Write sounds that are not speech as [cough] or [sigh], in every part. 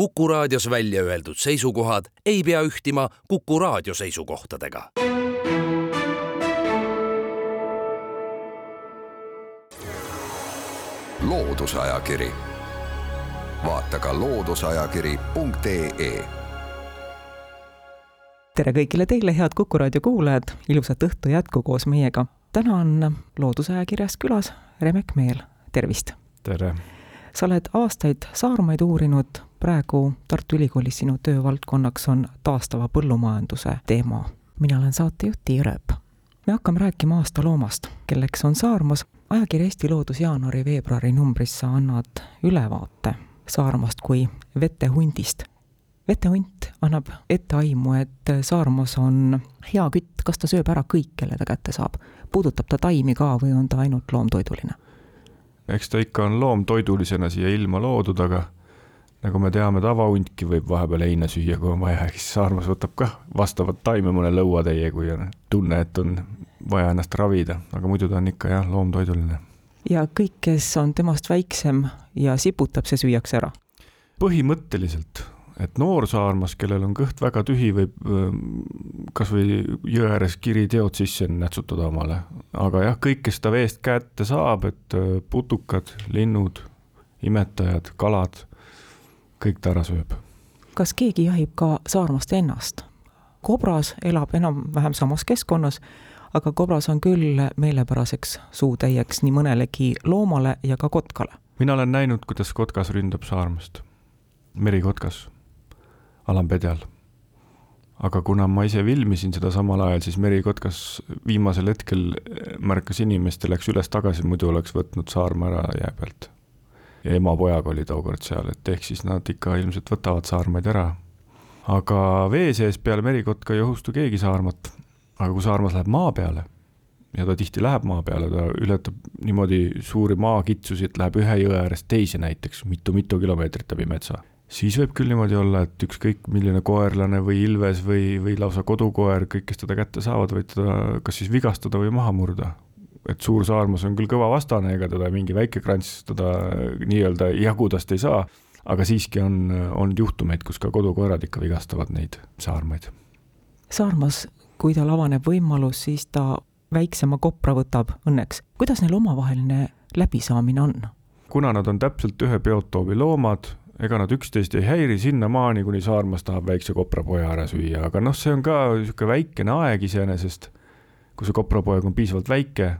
Kuku raadios välja öeldud seisukohad ei pea ühtima Kuku raadio seisukohtadega. loodusajakiri, vaata ka looduseajakiri.ee tere kõigile teile, head Kuku raadio kuulajad, ilusat õhtu jätku koos meiega. täna on Loodusajakirjas külas Remek Meel, tervist! tere! sa oled aastaid saarmaid uurinud, praegu Tartu Ülikoolis sinu töövaldkonnaks on taastava põllumajanduse teema. mina olen saatejuht Tiia Rööp. me hakkame rääkima aasta loomast, kelleks on saarmas. ajakirja Eesti Loodus jaanuari-veebruari numbris sa annad ülevaate saarmast kui vetehundist. vetehunt annab ette aimu, et saarmas on hea kütt, kas ta sööb ära kõik, kelle ta kätte saab? puudutab ta taimi ka või on ta ainult loomtoiduline? eks ta ikka on loomtoidulisena siia ilma loodud, aga nagu me teame, tavahuntki võib vahepeal heina süüa, kui on vaja, [laughs] siis saarmas võtab kah vastavat taime mõne lõuatäie, kui on tunne, et on vaja ennast ravida, aga muidu ta on ikka jah, loomtoiduline. ja kõik, kes on temast väiksem ja siputab, see süüakse ära? põhimõtteliselt, et noor saarmas, kellel on kõht väga tühi, võib kasvõi jõe ääres kiriteod sisse nätsutada omale, aga jah, kõik, kes ta veest kätte saab, et putukad, linnud, imetajad, kalad kõik ta ära sööb. kas keegi jahib ka saarmast ennast? kobras elab enam-vähem samas keskkonnas, aga kobras on küll meelepäraseks suutäieks nii mõnelegi loomale ja ka kotkale. mina olen näinud, kuidas kotkas ründab saarmast, merikotkas, alampedjal. aga kuna ma ise filmisin seda samal ajal, siis merikotkas viimasel hetkel märkas inimest ja läks üles-tagasi, muidu oleks võtnud saarma ära jää pealt ja ema pojaga oli tookord seal, et ehk siis nad ikka ilmselt võtavad saarmaid ära. aga vee sees peale merikotka ei ohustu keegi saarmat. aga kui saarmas läheb maa peale ja ta tihti läheb maa peale, ta ületab niimoodi suuri maakitsusi, et läheb ühe jõe äärest teise näiteks mitu-mitu kilomeetrit läbi metsa, siis võib küll niimoodi olla, et ükskõik milline koerlane või ilves või, või lausa kodukoer, kõik, kes teda kätte saavad, võid teda kas siis vigastada või maha murda et suur saarmas on küll kõva vastane, ega teda mingi väike krants teda nii-öelda jagudast ei saa, aga siiski on olnud juhtumeid, kus ka kodukoerad ikka vigastavad neid saarmaid. saarmas, kui tal avaneb võimalus, siis ta väiksema kopra võtab õnneks. kuidas neil omavaheline läbisaamine on? kuna nad on täpselt ühe biotoobi loomad, ega nad üksteist ei häiri sinnamaani, kuni saarmas tahab väikse koprapoja ära süüa, aga noh, see on ka niisugune väikene aeg iseenesest, kui see koprapoeg on piisavalt väike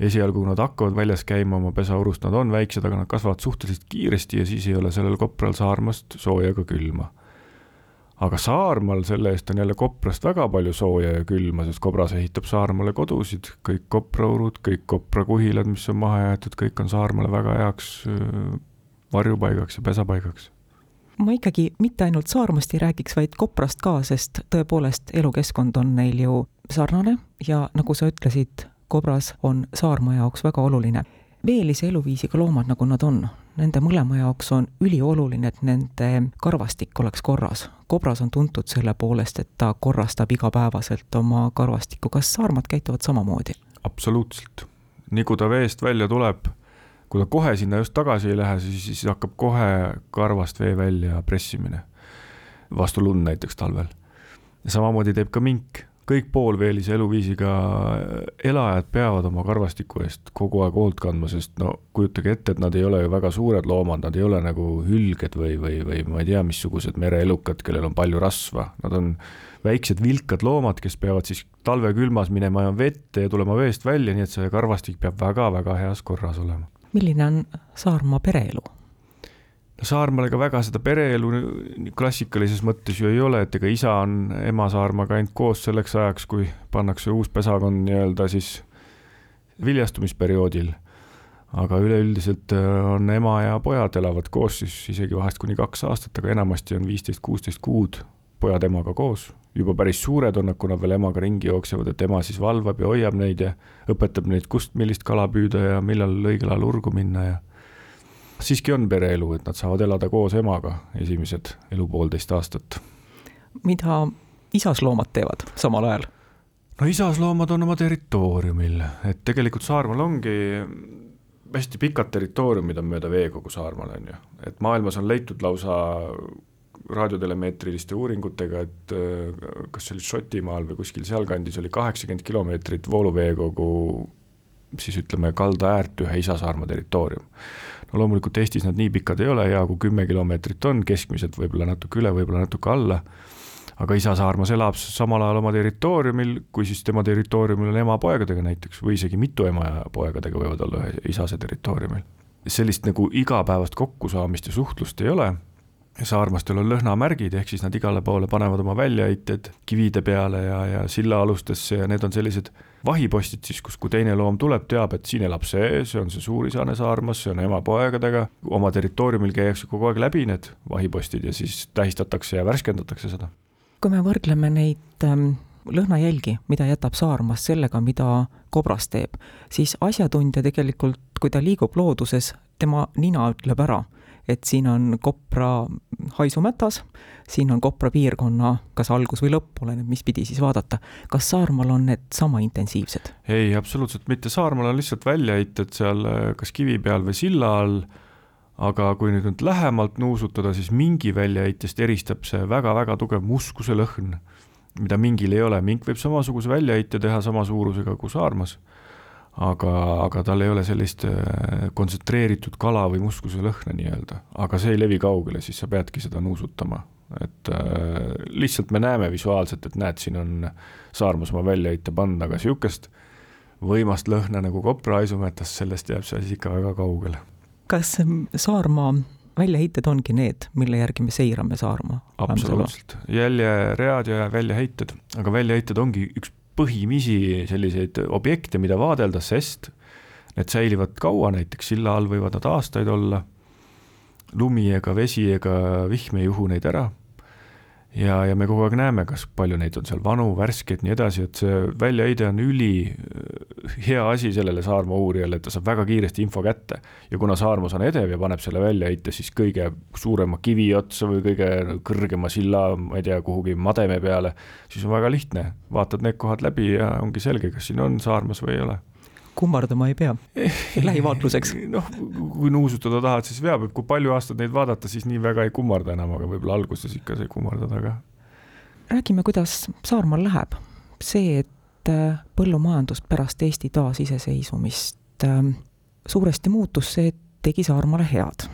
esialgu, kui nad hakkavad väljas käima oma pesaurust, nad on väiksed, aga nad kasvavad suhteliselt kiiresti ja siis ei ole sellel kopral saarmast sooja ega külma. aga Saarmaal selle eest on jälle koprast väga palju sooja ja külma, sest kobras ehitab Saarmaale kodusid, kõik kopraurud, kõik koprakuhilad, mis on maha jäetud, kõik on Saarmaale väga heaks varjupaigaks ja pesapaigaks ma ikkagi mitte ainult Saarmast ei räägiks, vaid Koprast ka, sest tõepoolest elukeskkond on neil ju sarnane ja nagu sa ütlesid, kobras on Saarma jaoks väga oluline. veelise eluviisiga loomad, nagu nad on, nende mõlema jaoks on ülioluline, et nende karvastik oleks korras. kobras on tuntud selle poolest, et ta korrastab igapäevaselt oma karvastikku, kas saarmad käituvad samamoodi? absoluutselt, nii kui ta veest välja tuleb, kui ta kohe sinna just tagasi ei lähe, siis, siis hakkab kohe karvast vee välja pressimine. vastu lund näiteks talvel. samamoodi teeb ka mink kõik poolveelise eluviisiga elajad peavad oma karvastiku eest kogu aeg hoolt kandma, sest no kujutage ette, et nad ei ole ju väga suured loomad, nad ei ole nagu hülged või, või, või ma ei tea, missugused mereelukad, kellel on palju rasva, nad on väiksed vilkad loomad, kes peavad siis talvekülmas minema vette ja tulema veest välja, nii et see karvastik peab väga-väga heas korras olema. milline on Saarmaa pereelu? Saarmaal ega väga seda pereelu klassikalises mõttes ju ei ole, et ega isa on ema Saarmaga ainult koos selleks ajaks, kui pannakse uus pesakond nii-öelda siis viljastumisperioodil. aga üleüldiselt äh, on ema ja pojad elavad koos siis isegi vahest kuni kaks aastat, aga enamasti on viisteist, kuusteist kuud pojad emaga koos. juba päris suured on nad, kui nad veel emaga ringi jooksevad, et ema siis valvab ja hoiab neid ja õpetab neid, kust millist kala püüda ja millal õigel ajal urgu minna ja siiski on pereelu, et nad saavad elada koos emaga esimesed elu poolteist aastat. mida isasloomad teevad samal ajal? no isasloomad on oma territooriumil, et tegelikult Saarmaal ongi hästi pikad territooriumid on mööda veekogu Saarmaal, on ju, et maailmas on leitud lausa raadiotelemeetriliste uuringutega, et äh, kas see oli Šotimaal või kuskil sealkandis oli kaheksakümmend kilomeetrit vooluveekogu siis ütleme, kalda äärt ühe Isa-Saarma territoorium. no loomulikult Eestis nad nii pikad ei ole, hea kui kümme kilomeetrit on, keskmiselt võib-olla natuke üle, võib-olla natuke alla, aga Isa-Saarmas elab samal ajal oma territooriumil, kui siis tema territooriumil on ema poegadega näiteks või isegi mitu ema ja poegadega võivad olla ühe isase territooriumil. sellist nagu igapäevast kokkusaamist ja suhtlust ei ole saarmastel on lõhnamärgid, ehk siis nad igale poole panevad oma väljaheited kivide peale ja, ja sillaalustesse ja need on sellised vahipostid siis, kus, kui teine loom tuleb, teab, et siin elab see, see on see suurisane saarmas, see on ema poegadega, oma territooriumil käiakse kogu aeg läbi need vahipostid ja siis tähistatakse ja värskendatakse seda. kui me võrdleme neid ähm, lõhnajälgi, mida jätab saarmas sellega, mida kobras teeb, siis asjatundja tegelikult, kui ta liigub looduses, tema nina ütleb ära et siin on Kopra haisumätas, siin on Kopra piirkonna kas algus või lõpp, oleneb, mis pidi siis vaadata. kas Saarmaal on need sama intensiivsed? ei, absoluutselt mitte, Saarmaal on lihtsalt väljaheited seal kas kivi peal või silla all, aga kui nüüd nüüd lähemalt nuusutada, siis mingi väljaheitest eristab see väga-väga tugev muskuse lõhn, mida mingil ei ole, mink võib samasuguse väljaheite teha sama suurusega kui saarmas aga, aga tal ei ole sellist äh, kontsentreeritud kala või muskuse lõhna nii-öelda, aga see ei levi kaugele, siis sa peadki seda nuusutama. et äh, lihtsalt me näeme visuaalselt, et näed, siin on Saarmas oma väljaheite pannud, aga niisugust võimast lõhna nagu Kopra haisumetas, sellest jääb see asi ikka väga kaugele. kas Saarmaa väljaheited ongi need, mille järgi me seirame Saarmaa? absoluutselt, jäljeread ja väljaheited, aga väljaheited ongi üks põhimisi selliseid objekte, mida vaadelda, sest need säilivad kaua, näiteks silla all võivad nad aastaid olla, lumi ega vesi ega vihm ei juhu neid ära ja, ja me kogu aeg näeme, kas palju neid on seal vanu, värskeid, nii edasi, et see väljaheide on ülihea äh, asi sellele Saarma uurijale, et ta saab väga kiiresti info kätte. ja kuna Saarmas on edev ja paneb selle väljaheite siis kõige suurema kivi otsa või kõige kõrgema silla, ma ei tea, kuhugi mademe peale, siis on väga lihtne, vaatad need kohad läbi ja ongi selge, kas siin on Saarmas või ei ole kummardama ei pea [laughs] lähivaatluseks. noh, kui nuusutada tahad, siis veab, et kui palju aastaid neid vaadata, siis nii väga ei kummarda enam, aga võib-olla alguses ikka sai kummardada ka. räägime, kuidas Saarmaal läheb. see, et äh, põllumajandus pärast Eesti taasiseseisvumist ähm, suuresti muutus, see tegi Saarmaale head.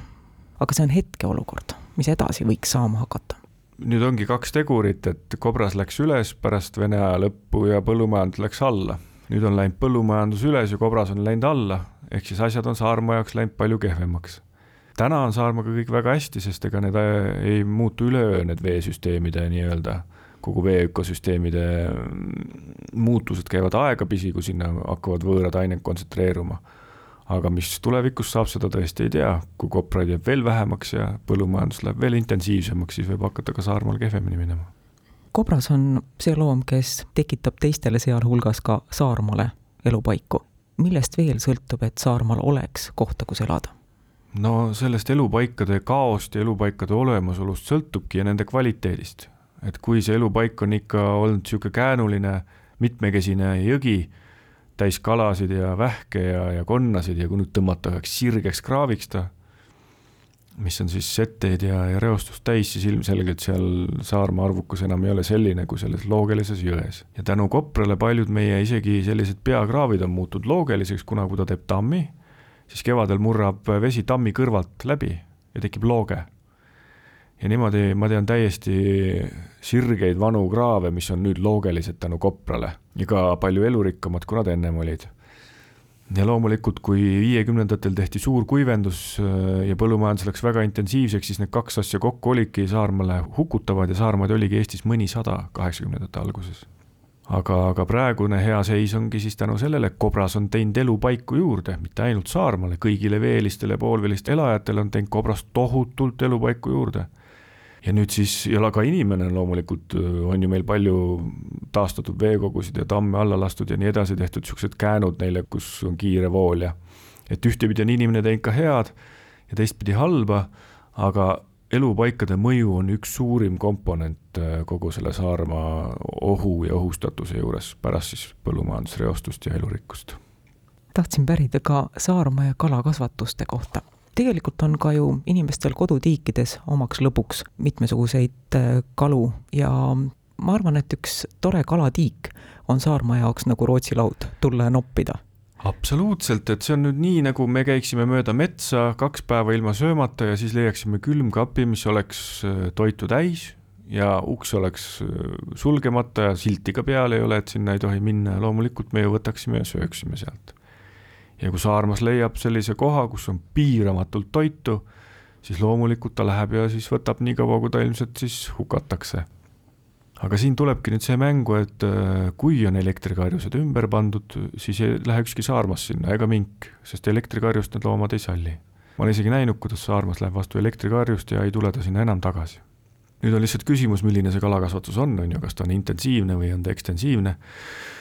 aga see on hetkeolukord, mis edasi võiks saama hakata nüüd ongi kaks tegurit, et kobras läks üles pärast Vene aja lõppu ja põllumajandus läks alla nüüd on läinud põllumajandus üles ja kobras on läinud alla, ehk siis asjad on Saarmaa jaoks läinud palju kehvemaks. täna on Saarmaaga kõik väga hästi, sest ega need äh, ei muutu üleöö, need veesüsteemide nii-öelda, kogu vee ökosüsteemide mm, muutused käivad aegapisi, kui sinna hakkavad võõrad ained kontsentreeruma. aga mis tulevikus saab, seda tõesti ei tea, kui kopraid jääb veel vähemaks ja põllumajandus läheb veel intensiivsemaks, siis võib hakata ka Saarmaal kehvemini minema kobras on see loom, kes tekitab teistele, sealhulgas ka Saarmaale elupaiku. millest veel sõltub, et Saarmaal oleks kohta, kus elada? no sellest elupaikade kaost ja elupaikade olemasolust sõltubki ja nende kvaliteedist. et kui see elupaik on ikka olnud niisugune käänuline, mitmekesine jõgi, täis kalasid ja vähke ja, ja konnasid ja kui nüüd tõmmata üheks sirgeks kraaviks ta, mis on siis setteid ja, ja reostust täis, siis ilmselgelt seal Saarmaa arvukus enam ei ole selline kui selles loogelises jões. ja tänu Koprale paljud meie isegi sellised peakraavid on muutunud loogeliseks, kuna kui ta teeb tammi, siis kevadel murrab vesi tammi kõrvalt läbi ja tekib looge. ja niimoodi ma tean täiesti sirgeid vanu kraave, mis on nüüd loogelised tänu Koprale ja ka palju elurikkamad, kui nad ennem olid ja loomulikult, kui viiekümnendatel tehti suur kuivendus äh, ja põllumajandus läks väga intensiivseks, siis need kaks asja kokku olidki Saarmaale hukutavad ja Saarmaad oligi Eestis mõnisada kaheksakümnendate alguses. aga, aga praegune hea seis ongi siis tänu sellele, et Kobras on teinud elupaiku juurde, mitte ainult Saarmaale, kõigile veelistele ja poolveelistele elajatele on teinud Kobras tohutult elupaiku juurde ja nüüd siis, ja ka inimene loomulikult on ju meil palju taastatud veekogusid ja tamme alla lastud ja nii edasi, tehtud niisugused käänud neile, kus on kiire vool ja et ühtepidi on inimene teinud ka head ja teistpidi halba, aga elupaikade mõju on üks suurim komponent kogu selle Saaremaa ohu ja ohustatuse juures pärast siis põllumajandusreostust ja elurikkust tahtsin pärida ka Saaremaa ja kalakasvatuste kohta. tegelikult on ka ju inimestel kodutiikides omaks lõbuks mitmesuguseid äh, kalu ja ma arvan, et üks tore kalatiik on Saarma jaoks nagu Rootsi laud, tulla ja noppida absoluutselt, et see on nüüd nii, nagu me käiksime mööda metsa kaks päeva ilma söömata ja siis leiaksime külmkapi, mis oleks äh, toitu täis ja uks oleks äh, sulgemata ja silti ka peal ei ole, et sinna ei tohi minna ja loomulikult me ju võtaksime ja sööksime sealt. ja kui Saarmas leiab sellise koha, kus on piiramatult toitu, siis loomulikult ta läheb ja siis võtab nii kaua, kui ta ilmselt siis hukatakse aga siin tulebki nüüd see mängu, et äh, kui on elektrikarjused ümber pandud, siis ei lähe ükski saarmas sinna ega mink, sest elektrikarjust need loomad ei salli. ma olen isegi näinud, kuidas saarmas läheb vastu elektrikarjust ja ei tule ta sinna enam tagasi. nüüd on lihtsalt küsimus, milline see kalakasvatus on, on ju, kas ta on intensiivne või on ta ekstensiivne.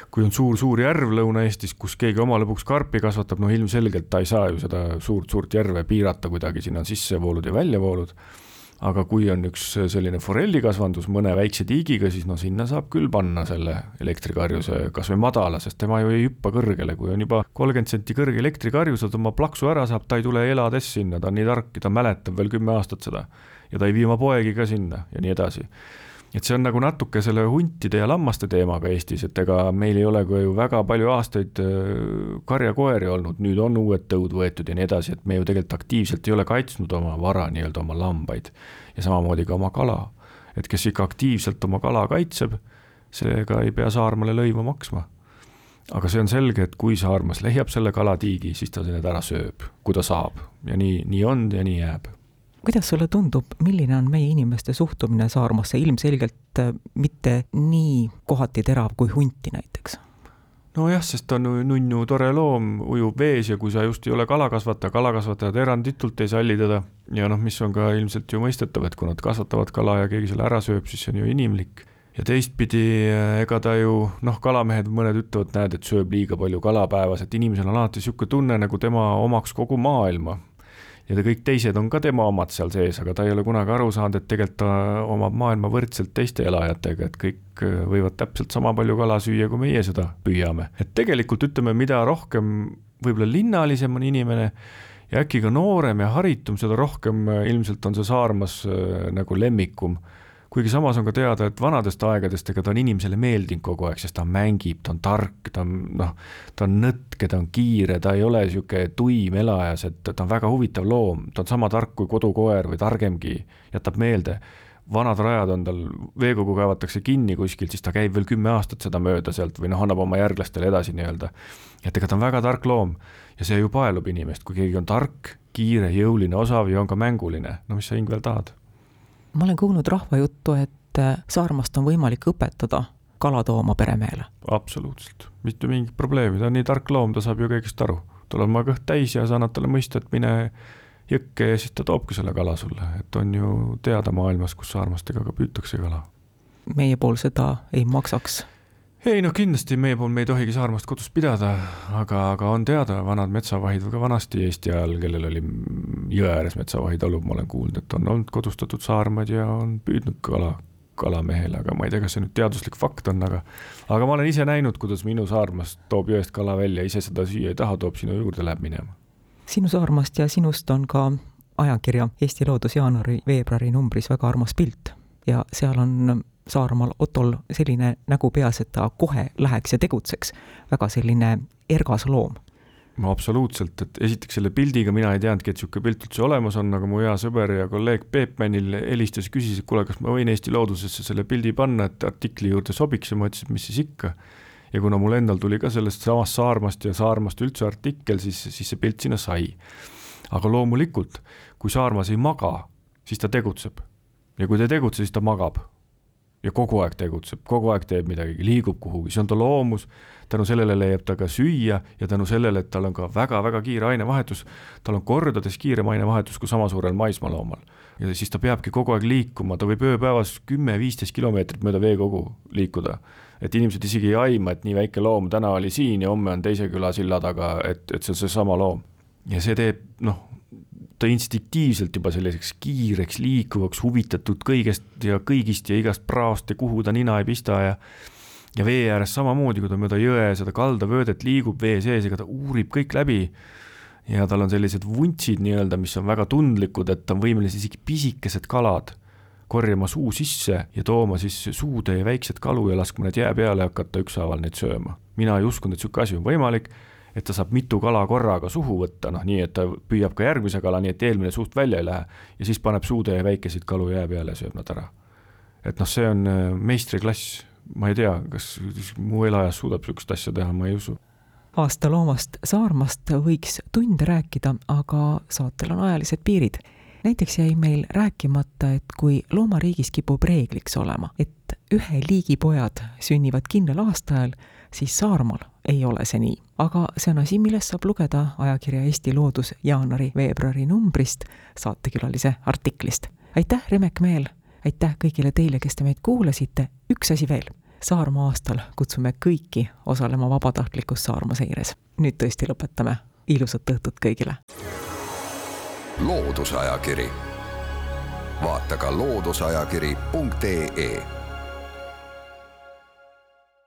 kui on suur-suur järv Lõuna-Eestis, kus keegi oma lõbuks karpi kasvatab, no ilmselgelt ta ei saa ju seda suurt-suurt järve piirata kuidagi, sinna on sissevoolud ja väljavoolud aga kui on üks selline forellikasvandus mõne väikse tiigiga, siis no sinna saab küll panna selle elektrikarjuse kas või madala, sest tema ju ei hüppa kõrgele, kui on juba kolmkümmend senti kõrge elektrikarjus, ta oma plaksu ära saab, ta ei tule elades sinna, ta on nii tark ja ta mäletab veel kümme aastat seda. ja ta ei vii oma poegi ka sinna ja nii edasi et see on nagu natuke selle huntide ja lammaste teemaga Eestis, et ega meil ei ole ka ju väga palju aastaid äh, karjakoeri olnud, nüüd on uued tõud võetud ja nii edasi, et me ju tegelikult aktiivselt ei ole kaitsnud oma vara, nii-öelda oma lambaid ja samamoodi ka oma kala. et kes ikka aktiivselt oma kala kaitseb, seega ei pea Saarmale lõivu maksma. aga see on selge, et kui Saarmas leiab selle kalatiigi, siis ta need ära sööb, kui ta saab ja nii, nii on ja nii jääb kuidas sulle tundub, milline on meie inimeste suhtumine Saarmasse, ilmselgelt äh, mitte nii kohati terav kui hunti näiteks? nojah, sest ta on nunnu tore loom, ujub vees ja kui sa just ei ole kalakasvataja, kalakasvatajad eranditult ei salli teda. Ja noh, mis on ka ilmselt ju mõistetav, et kui nad kasvatavad kala ja keegi selle ära sööb, siis see on ju inimlik. Ja teistpidi, äh, ega ta ju noh, kalamehed, mõned ütlevad, näed, et sööb liiga palju kala päevas, et inimesel on alati niisugune tunne, nagu tema omaks kogu maailma ja kõik teised on ka tema omad seal sees, aga ta ei ole kunagi aru saanud, et tegelikult ta omab maailma võrdselt teiste elajatega, et kõik äh, võivad täpselt sama palju kala süüa, kui meie seda püüame. et tegelikult ütleme, mida rohkem võib-olla linnalisem on inimene ja äkki ka noorem ja haritum, seda rohkem äh, ilmselt on see saarmas äh, nagu lemmikum kuigi samas on ka teada, et vanadest aegadest, ega ta on inimesele meeldinud kogu aeg, sest ta mängib, ta on tark, ta on noh, ta on nõtke, ta on kiire, ta ei ole niisugune tuim elajas, et ta on väga huvitav loom, ta on sama tark kui kodukoer või targemgi, jätab meelde. vanad rajad on tal, veekogu kaevatakse kinni kuskilt, siis ta käib veel kümme aastat seda mööda sealt või noh, annab oma järglastele edasi nii-öelda. et ega ta on väga tark loom ja see ju paelub inimest, kui keegi on tark, kiire, jõuline, osav ja on ka mänguline, no mis sa, Ing, veel tahad ma olen kuulnud rahvajuttu, et äh, Saarmast on võimalik õpetada kala tooma peremehele. absoluutselt, mitte mingit probleemi, ta on nii tark loom, ta saab ju kõigest aru. tal on oma kõht täis ja sa annad talle mõista, et mine jõkke ja siis ta toobki selle kala sulle, et on ju teada maailmas, kus saarmastega ka püütakse kala. meie pool seda ei maksaks ei noh, kindlasti meie pool me ei tohigi Saarmaast kodus pidada, aga, aga on teada, vanad metsavahid ka vanasti Eesti ajal, kellel oli jõe ääres metsavahitalud, ma olen kuulnud, et on olnud kodustatud saarmad ja on püüdnud kala, kalamehele, aga ma ei tea, kas see nüüd teaduslik fakt on, aga aga ma olen ise näinud, kuidas minu Saarmast toob jõest kala välja, ise seda süüa ei taha, toob sinu juurde, läheb minema. sinu Saarmast ja sinust on ka ajakirja Eesti Loodus jaanuari-veebruari numbris väga armas pilt ja seal on Saaremaal Otol selline nägu peas, et ta kohe läheks ja tegutseks. väga selline ergas loom. no absoluutselt, et esiteks selle pildiga mina ei teadnudki, et niisugune pilt üldse olemas on, aga mu hea sõber ja kolleeg Peep Männil helistas küsis, et kuule, kas ma võin Eesti Loodusesse selle pildi panna, et artikli juurde sobiks ja ma ütlesin, et mis siis ikka. ja kuna mul endal tuli ka sellest samast Saarmast ja Saarmast üldse artikkel, siis, siis see pilt sinna sai. aga loomulikult, kui Saarmas ei maga, siis ta tegutseb. ja kui ta ei tegutse, siis ta magab ja kogu aeg tegutseb, kogu aeg teeb midagi, liigub kuhugi, see on ta loomus, tänu sellele leiab ta ka süüa ja tänu sellele, et tal on ka väga-väga kiire ainevahetus, tal on kordades kiirem ainevahetus kui sama suurel maismaaloomal. ja siis ta peabki kogu aeg liikuma, ta võib ööpäevas kümme-viisteist kilomeetrit mööda veekogu liikuda. et inimesed isegi ei aima, et nii väike loom täna oli siin ja homme on teise küla silla taga, et, et see on seesama loom. ja see teeb, noh, ta instinktiivselt juba selliseks kiireks, liikuvaks, huvitatud kõigest ja kõigist ja igast praost ja kuhu ta nina ei pista ja ja vee ääres samamoodi, kui ta mööda jõe seda kaldavöödet liigub vee sees, ega ta uurib kõik läbi ja tal on sellised vuntsid nii-öelda, mis on väga tundlikud, et ta on võimeline isegi pisikesed kalad korjama suu sisse ja tooma siis suutäie väiksed kalu ja laskma need jää peale ja hakata ükshaaval neid sööma. mina ei uskunud, et niisugune asi on võimalik, et ta saab mitu kala korraga suhu võtta, noh nii, et ta püüab ka järgmise kala, nii et eelmine suust välja ei lähe. Ja siis paneb suutäie väikeseid kalu jää peale ja sööb nad ära. et noh, see on äh, meistriklass, ma ei tea, kas mu elajas suudab niisugust asja teha, ma ei usu. Aasta loomast Saarmast võiks tunde rääkida, aga saatel on ajalised piirid. Näiteks jäi meil rääkimata, et kui loomariigis kipub reegliks olema, et ühe liigi pojad sünnivad kindlal aastaajal, siis Saarmaal ei ole see nii. aga see on asi, millest saab lugeda ajakirja Eesti Loodus jaanuari-veebruari numbrist saatekülalise artiklist. aitäh, Remek Meel, aitäh kõigile teile, kes te meid kuulasite, üks asi veel Saarma aastal kutsume kõiki osalema vabatahtlikus Saarma seires. nüüd tõesti lõpetame, ilusat õhtut kõigile! loodusajakiri, vaata ka looduseajakiri.ee